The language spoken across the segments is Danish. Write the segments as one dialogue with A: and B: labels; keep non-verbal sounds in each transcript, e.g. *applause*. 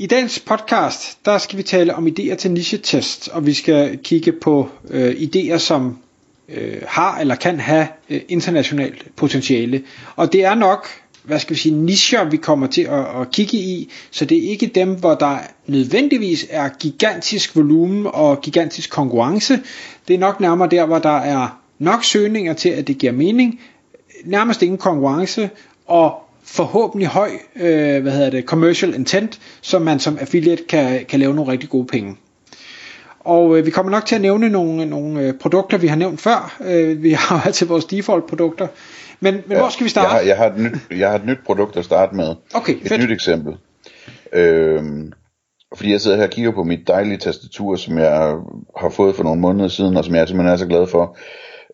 A: I dagens podcast, der skal vi tale om idéer til niche-test, og vi skal kigge på øh, idéer, som øh, har eller kan have øh, internationalt potentiale. Og det er nok, hvad skal vi sige, nicher, vi kommer til at, at kigge i, så det er ikke dem, hvor der nødvendigvis er gigantisk volumen og gigantisk konkurrence. Det er nok nærmere der, hvor der er nok søgninger til, at det giver mening, nærmest ingen konkurrence, og forhåbentlig høj øh, hvad hedder det, commercial intent, så man som affiliate kan, kan lave nogle rigtig gode penge. Og øh, vi kommer nok til at nævne nogle, nogle øh, produkter, vi har nævnt før. Øh, vi *laughs* har altid vores default produkter. Men, men ja, hvor skal vi starte?
B: Jeg har, jeg, har et nyt, jeg har et nyt produkt at starte med.
A: Okay,
B: et
A: fedt.
B: nyt eksempel. Øhm, fordi jeg sidder her og kigger på mit dejlige tastatur, som jeg har fået for nogle måneder siden, og som jeg simpelthen er så glad for.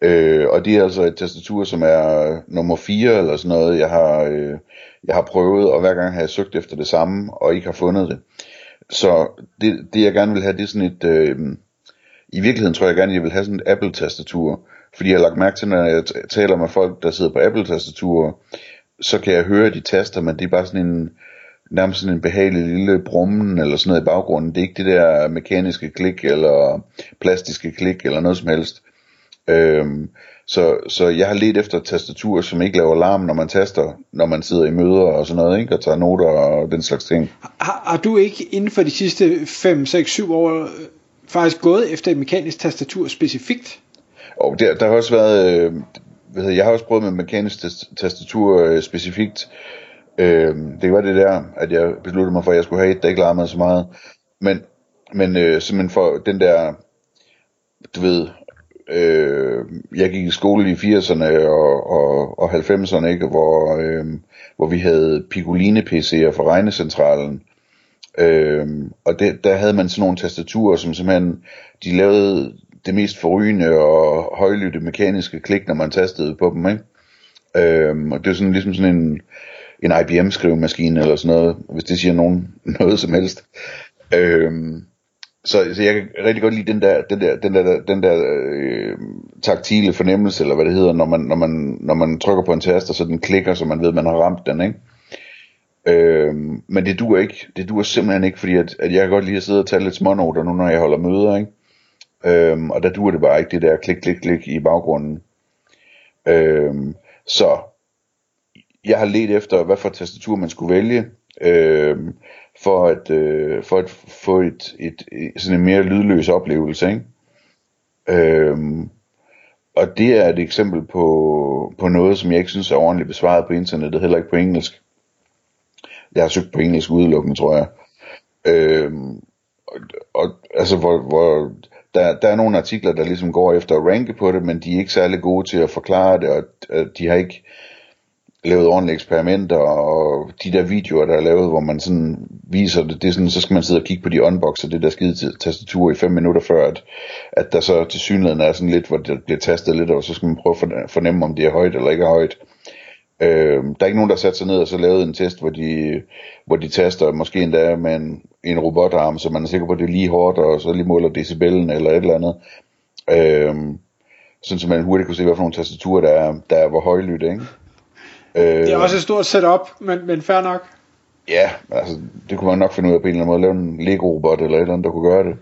B: Øh, og det er altså et tastatur, som er øh, nummer 4 eller sådan noget, jeg har, øh, jeg har prøvet, og hver gang har jeg søgt efter det samme, og ikke har fundet det. Så det, det jeg gerne vil have, det er sådan et, øh, i virkeligheden tror jeg gerne, jeg vil have sådan et Apple-tastatur, fordi jeg har lagt mærke til, når jeg taler med folk, der sidder på Apple-tastaturer, så kan jeg høre de taster, men det er bare sådan en, nærmest sådan en behagelig lille brummen eller sådan noget i baggrunden. Det er ikke det der mekaniske klik eller plastiske klik eller noget som helst. Øhm, så, så jeg har let efter tastatur, som ikke laver larm, når man taster, når man sidder i møder og sådan noget, ikke? og tager noter og den slags ting.
A: Har, har du ikke inden for de sidste 5, 6, 7 år øh, faktisk gået efter et mekanisk tastatur specifikt?
B: Og der, der har også været, øh, hvad hedder, jeg har også prøvet med mekanisk tastatur øh, specifikt. Øh, det var det der, at jeg besluttede mig for, at jeg skulle have et, der ikke larmede så meget. Men, men øh, simpelthen for den der, du ved, øh, jeg gik i skole i 80'erne og, og, og 90'erne, ikke, hvor, øh, hvor vi havde Picoline-PC'er fra regnecentralen. Øh, og det, der havde man sådan nogle tastaturer, som simpelthen, de lavede det mest forrygende og højlytte mekaniske klik, når man tastede på dem, ikke? Øh, og det er sådan ligesom sådan en, en IBM skrivemaskine eller sådan noget, hvis det siger nogen *laughs* noget som helst. Øh, så, så jeg kan rigtig godt lide den der, den der, den der, den der øh, taktile fornemmelse, eller hvad det hedder, når man, når man, når man trykker på en taster, så den klikker, så man ved, at man har ramt den, ikke? Øh, men det duer ikke. Det duer simpelthen ikke, fordi at, at jeg kan godt lide at sidde og tage lidt smånoter nu, når jeg holder møder, ikke? Øh, og der duer det bare ikke, det der klik, klik, klik i baggrunden. Øh, så jeg har let efter, hvad for tastatur man skulle vælge. Øh, for at, øh, for at få et, et, et, sådan en mere lydløs oplevelse. Ikke? Øh, og det er et eksempel på, på noget, som jeg ikke synes er ordentligt besvaret på internettet, heller ikke på engelsk. Jeg har søgt på engelsk udelukkende, tror jeg. Øh, og, og, altså, hvor, hvor der, der er nogle artikler, der ligesom går efter at ranke på det, men de er ikke særlig gode til at forklare det, og, og de har ikke lavet ordentlige eksperimenter, og de der videoer, der er lavet, hvor man sådan viser det, det er sådan, så skal man sidde og kigge på de unboxer, det der skide tastatur i 5 minutter før, at, at der så til synligheden er sådan lidt, hvor det bliver tastet lidt, og så skal man prøve at fornemme, om det er højt eller ikke er højt. Øh, der er ikke nogen, der satte sat sig ned og så lavet en test, hvor de, hvor de taster måske endda med en, en robotarm, så man er sikker på, at det er lige hårdt, og så lige måler decibellen eller et eller andet. Øh, sådan så man hurtigt kunne se, hvad for nogle tastaturer, der er, der er hvor højlydt, ikke?
A: Det er også et stort setup, men, men fair nok.
B: Ja, altså det kunne man nok finde ud af på en eller anden måde, lave en Lego-robot eller et eller andet, der kunne gøre det.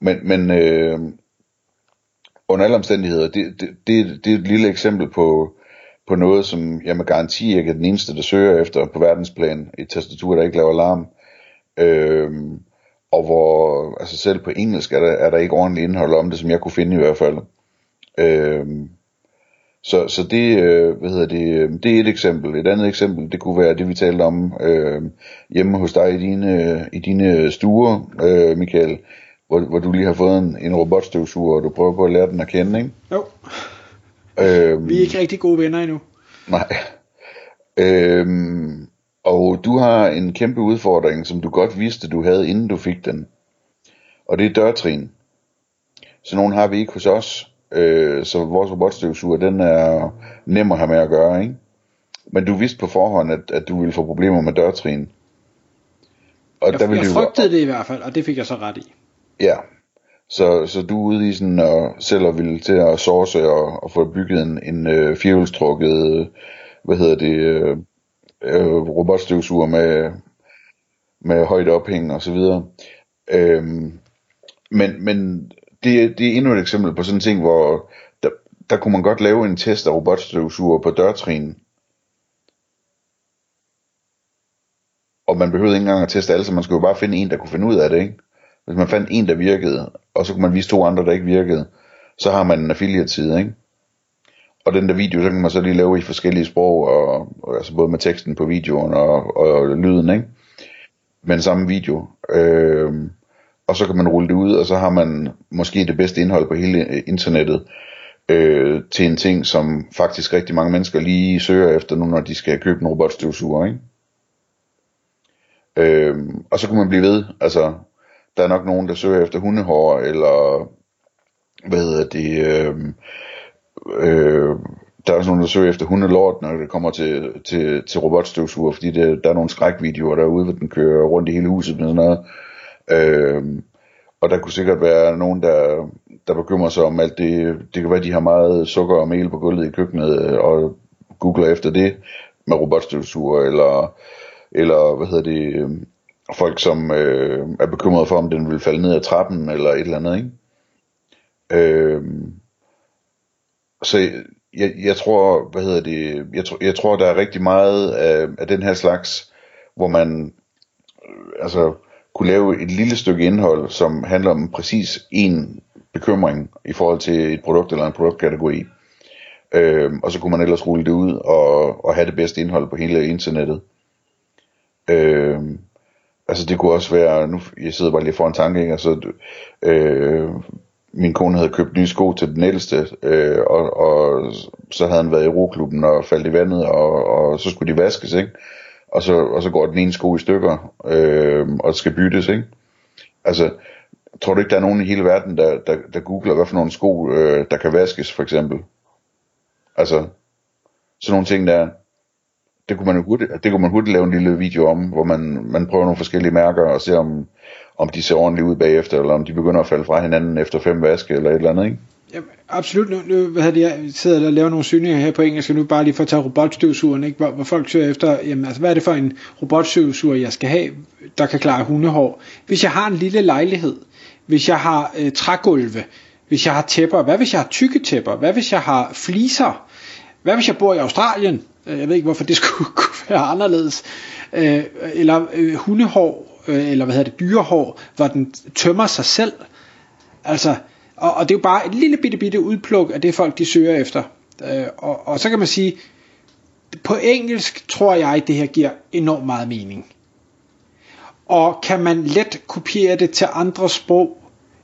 B: Men, men øh, under alle omstændigheder, det, det, det, det er et lille eksempel på, på noget, som jeg med garanti ikke er den eneste, der søger efter på verdensplan. Et tastatur, der ikke laver alarm. Øh, og hvor, altså selv på engelsk er der, er der ikke ordentligt indhold om det, som jeg kunne finde i hvert fald. Øh, så, så det, øh, hvad hedder det, det er et eksempel. Et andet eksempel, det kunne være det, vi talte om øh, hjemme hos dig i dine, i dine stuer, øh, Michael, hvor, hvor du lige har fået en, en robotstøvsuger, og du prøver på at lære den at kende, ikke?
A: Jo.
B: Øh,
A: Vi er ikke rigtig gode venner endnu.
B: Nej. Øh, og du har en kæmpe udfordring, som du godt vidste, du havde, inden du fik den. Og det er dørtrin. Så nogen har vi ikke hos os. Øh, så vores robotstøvsuger, den er nem at have med at gøre, ikke? Men du vidste på forhånd, at, at du ville få problemer med dørtrin.
A: Og jeg, der ville jeg frygtede det i hvert fald, og det fik jeg så ret i.
B: Ja, så, så du er ude i sådan, og selv og ville til at source og, og få bygget en, en øh, firehjulstrukket, hvad hedder det, øh, øh, robotstøvsuger med, med højt ophæng og så videre. Øhm, men, men det, det er endnu et eksempel på sådan en ting, hvor der, der kunne man godt lave en test af robotstøvsuger på dørtrin. Og man behøvede ikke engang at teste alle, så man skulle jo bare finde en, der kunne finde ud af det, ikke? Hvis man fandt en, der virkede, og så kunne man vise to andre, der ikke virkede, så har man en affiliate-side, ikke? Og den der video, så kan man så lige lave i forskellige sprog, og, og altså både med teksten på videoen og, og, og lyden, ikke? Men samme video. Øh, og så kan man rulle det ud, og så har man måske det bedste indhold på hele øh, internettet øh, til en ting, som faktisk rigtig mange mennesker lige søger efter nu, når de skal købe en robotstøvsuger, ikke? Øh, og så kan man blive ved, altså der er nok nogen, der søger efter hundehår, eller hvad hedder det, øh, øh, der er også nogen, der søger efter hundelort, når det kommer til, til, til robotstøvsuger, fordi det, der er nogle skrækvideoer derude, hvor den kører rundt i hele huset med sådan noget. Øh, og der kunne sikkert være nogen, der, der bekymrer sig om alt det. Det kan være, de har meget sukker og mel på gulvet i køkkenet, øh, og googler efter det med robotstøvsuger, eller, eller hvad hedder det, øh, folk, som øh, er bekymrede for, om den vil falde ned ad trappen, eller et eller andet, ikke? Øh, så jeg, jeg tror, hvad hedder det, jeg, tror, jeg tror, der er rigtig meget af, af den her slags, hvor man, øh, altså, kunne lave et lille stykke indhold, som handler om præcis en bekymring i forhold til et produkt eller en produktkategori. Øh, og så kunne man ellers rulle det ud og, og have det bedste indhold på hele internettet. Øh, altså det kunne også være, nu jeg sidder bare lige for en tanke, ikke? altså øh, min kone havde købt nye sko til den ældste, øh, og, og så havde han været i roklubben og faldt i vandet, og, og så skulle de vaskes, ikke? Og så, og så går den ene sko i stykker, øh, og skal byttes, ikke? Altså, tror du ikke, der er nogen i hele verden, der, der, der googler, hvad for nogle sko, øh, der kan vaskes, for eksempel? Altså, sådan nogle ting der, det kunne man jo hurtigt, det kunne man hurtigt lave en lille video om, hvor man, man prøver nogle forskellige mærker og ser om, om de ser ordentligt ud bagefter, eller om de begynder at falde fra hinanden efter fem vaske, eller et eller andet, ikke?
A: Ja, absolut. Nu, nu hvad det, jeg sidder og laver nogle søgninger her på engelsk, og nu bare lige for at tage robotstøvsugeren, ikke? Hvor, hvor folk søger efter, jamen, altså, hvad er det for en robotstøvsuger, jeg skal have, der kan klare hundehår? Hvis jeg har en lille lejlighed, hvis jeg har øh, trægulve, hvis jeg har tæpper, hvad hvis jeg har tykke tæpper, hvad hvis jeg har fliser, hvad hvis jeg bor i Australien, øh, jeg ved ikke hvorfor det *laughs* skulle kunne være anderledes, øh, eller øh, hundehår, øh, eller hvad hedder det, dyrehår, hvor den tømmer sig selv, altså, og, og det er jo bare et lille bitte bitte udpluk af det folk de søger efter. Øh, og, og så kan man sige, på engelsk tror jeg, det her giver enormt meget mening. Og kan man let kopiere det til andre sprog,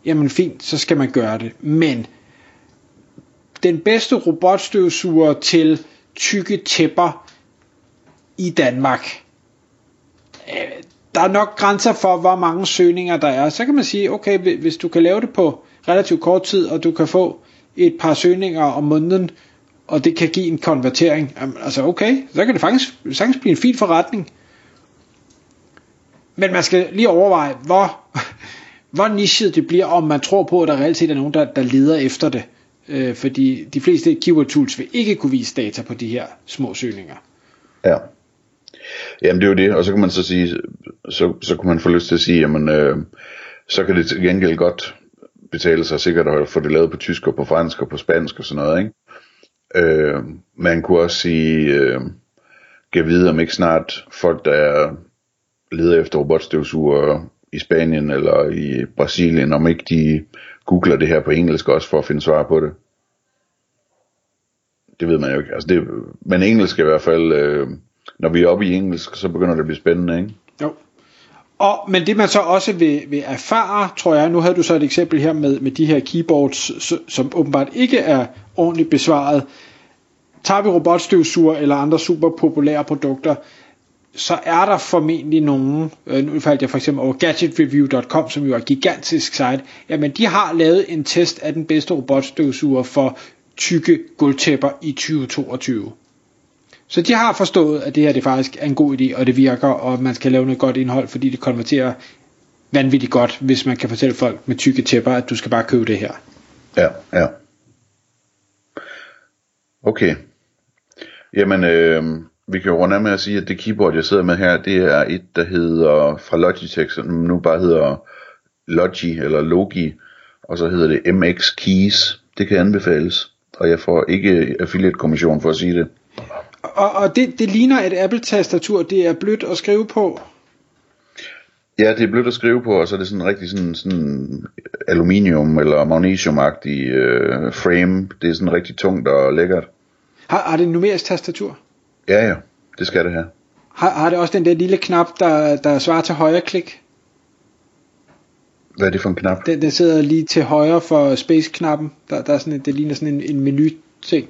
A: jamen fint, så skal man gøre det. Men den bedste robotstøvsuger til tykke tæpper i Danmark. Øh, der er nok grænser for, hvor mange søgninger der er. Så kan man sige, okay, hvis du kan lave det på relativt kort tid, og du kan få et par søgninger om måneden, og det kan give en konvertering, altså okay, så kan det faktisk sagtens blive en fin forretning. Men man skal lige overveje, hvor, *laughs* hvor nichet det bliver, om man tror på, at der reelt set er nogen, der, der leder efter det. Øh, fordi de fleste keyword tools vil ikke kunne vise data på de her små søgninger.
B: Ja. Jamen det er jo det, og så kan man så sige, så, så kunne man få lyst til at sige, jamen øh, så kan det til gengæld godt betale sig sikkert at få det lavet på tysk og på fransk og på spansk og sådan noget, ikke? Øh, man kunne også sige, øh, kan vide om ikke snart folk, der leder efter robotstøvsuger i Spanien eller i Brasilien, om ikke de googler det her på engelsk også for at finde svar på det. Det ved man jo ikke. Altså det, men engelsk i hvert fald, øh, når vi er oppe i engelsk, så begynder det at blive spændende, ikke?
A: Jo. Og, men det man så også vil, vil erfare, tror jeg, nu havde du så et eksempel her med, med de her keyboards, som åbenbart ikke er ordentligt besvaret. Tager vi robotstøvsuger eller andre super populære produkter, så er der formentlig nogen, øh, nu faldt jeg for eksempel over gadgetreview.com, som jo er et gigantisk site, jamen de har lavet en test af den bedste robotstøvsuger for tykke gulvtæpper i 2022. Så de har forstået, at det her det faktisk er en god idé, og det virker, og man skal lave noget godt indhold, fordi det konverterer vanvittigt godt, hvis man kan fortælle folk med tykke tæpper, at du skal bare købe det her.
B: Ja, ja. Okay. Jamen, øh, vi kan jo runde af med at sige, at det keyboard, jeg sidder med her, det er et, der hedder fra Logitech, som nu bare hedder Logi eller Logi, og så hedder det MX Keys. Det kan anbefales, og jeg får ikke affiliate-kommission for at sige det.
A: Og, og det, det ligner et Apple-tastatur, det er blødt at skrive på.
B: Ja, det er blødt at skrive på, og så er det sådan rigtig sådan, sådan aluminium eller magnesiumagtig øh, frame. Det er sådan rigtig tungt og lækkert.
A: Har, har det numerisk tastatur?
B: Ja, ja, det skal det have.
A: Har, har det også den der lille knap, der, der svarer til højre klik?
B: Hvad er det for en knap?
A: Den, den sidder lige til højre for space-knappen. Der, der er sådan en, det ligner sådan en, en menu-ting.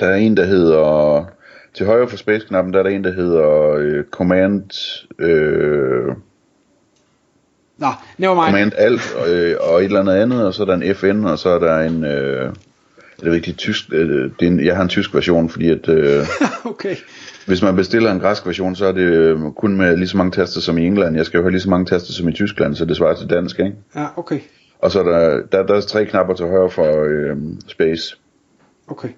B: Der er en, der hedder... Til højre for space-knappen, der er der en, der hedder øh, Command... Øh,
A: Nå, never mind.
B: Command Alt øh, og et eller andet andet, og så er der en FN, og så er der en... Øh, det er virkelig tysk, øh, det er en, jeg har en tysk version, fordi at... Øh, *laughs*
A: okay.
B: Hvis man bestiller en græsk version, så er det øh, kun med lige så mange taster som i England. Jeg skal jo have lige så mange taster som i Tyskland, så det svarer til dansk, ikke?
A: Ja, okay.
B: Og så er der, der, der er tre knapper til højre for øh, space.
A: Okay.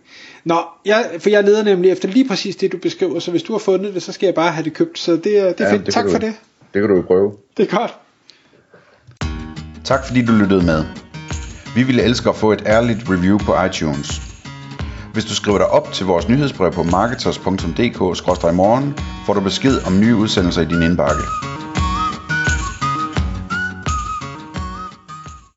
A: Nå, jeg, for jeg leder nemlig efter lige præcis det, du beskriver, så hvis du har fundet det, så skal jeg bare have det købt, så det, er- det er
B: Ja,
A: fint.
B: det
A: tak
B: kan
A: for
B: du-
A: det.
B: Det kan du jo prøve.
A: Det er godt.
B: Tak fordi du lyttede med. Vi ville elske at få et ærligt review på iTunes. Hvis du skriver dig op til vores nyhedsbrev på marketers.dk-morgen, får du besked om nye udsendelser i din indbakke.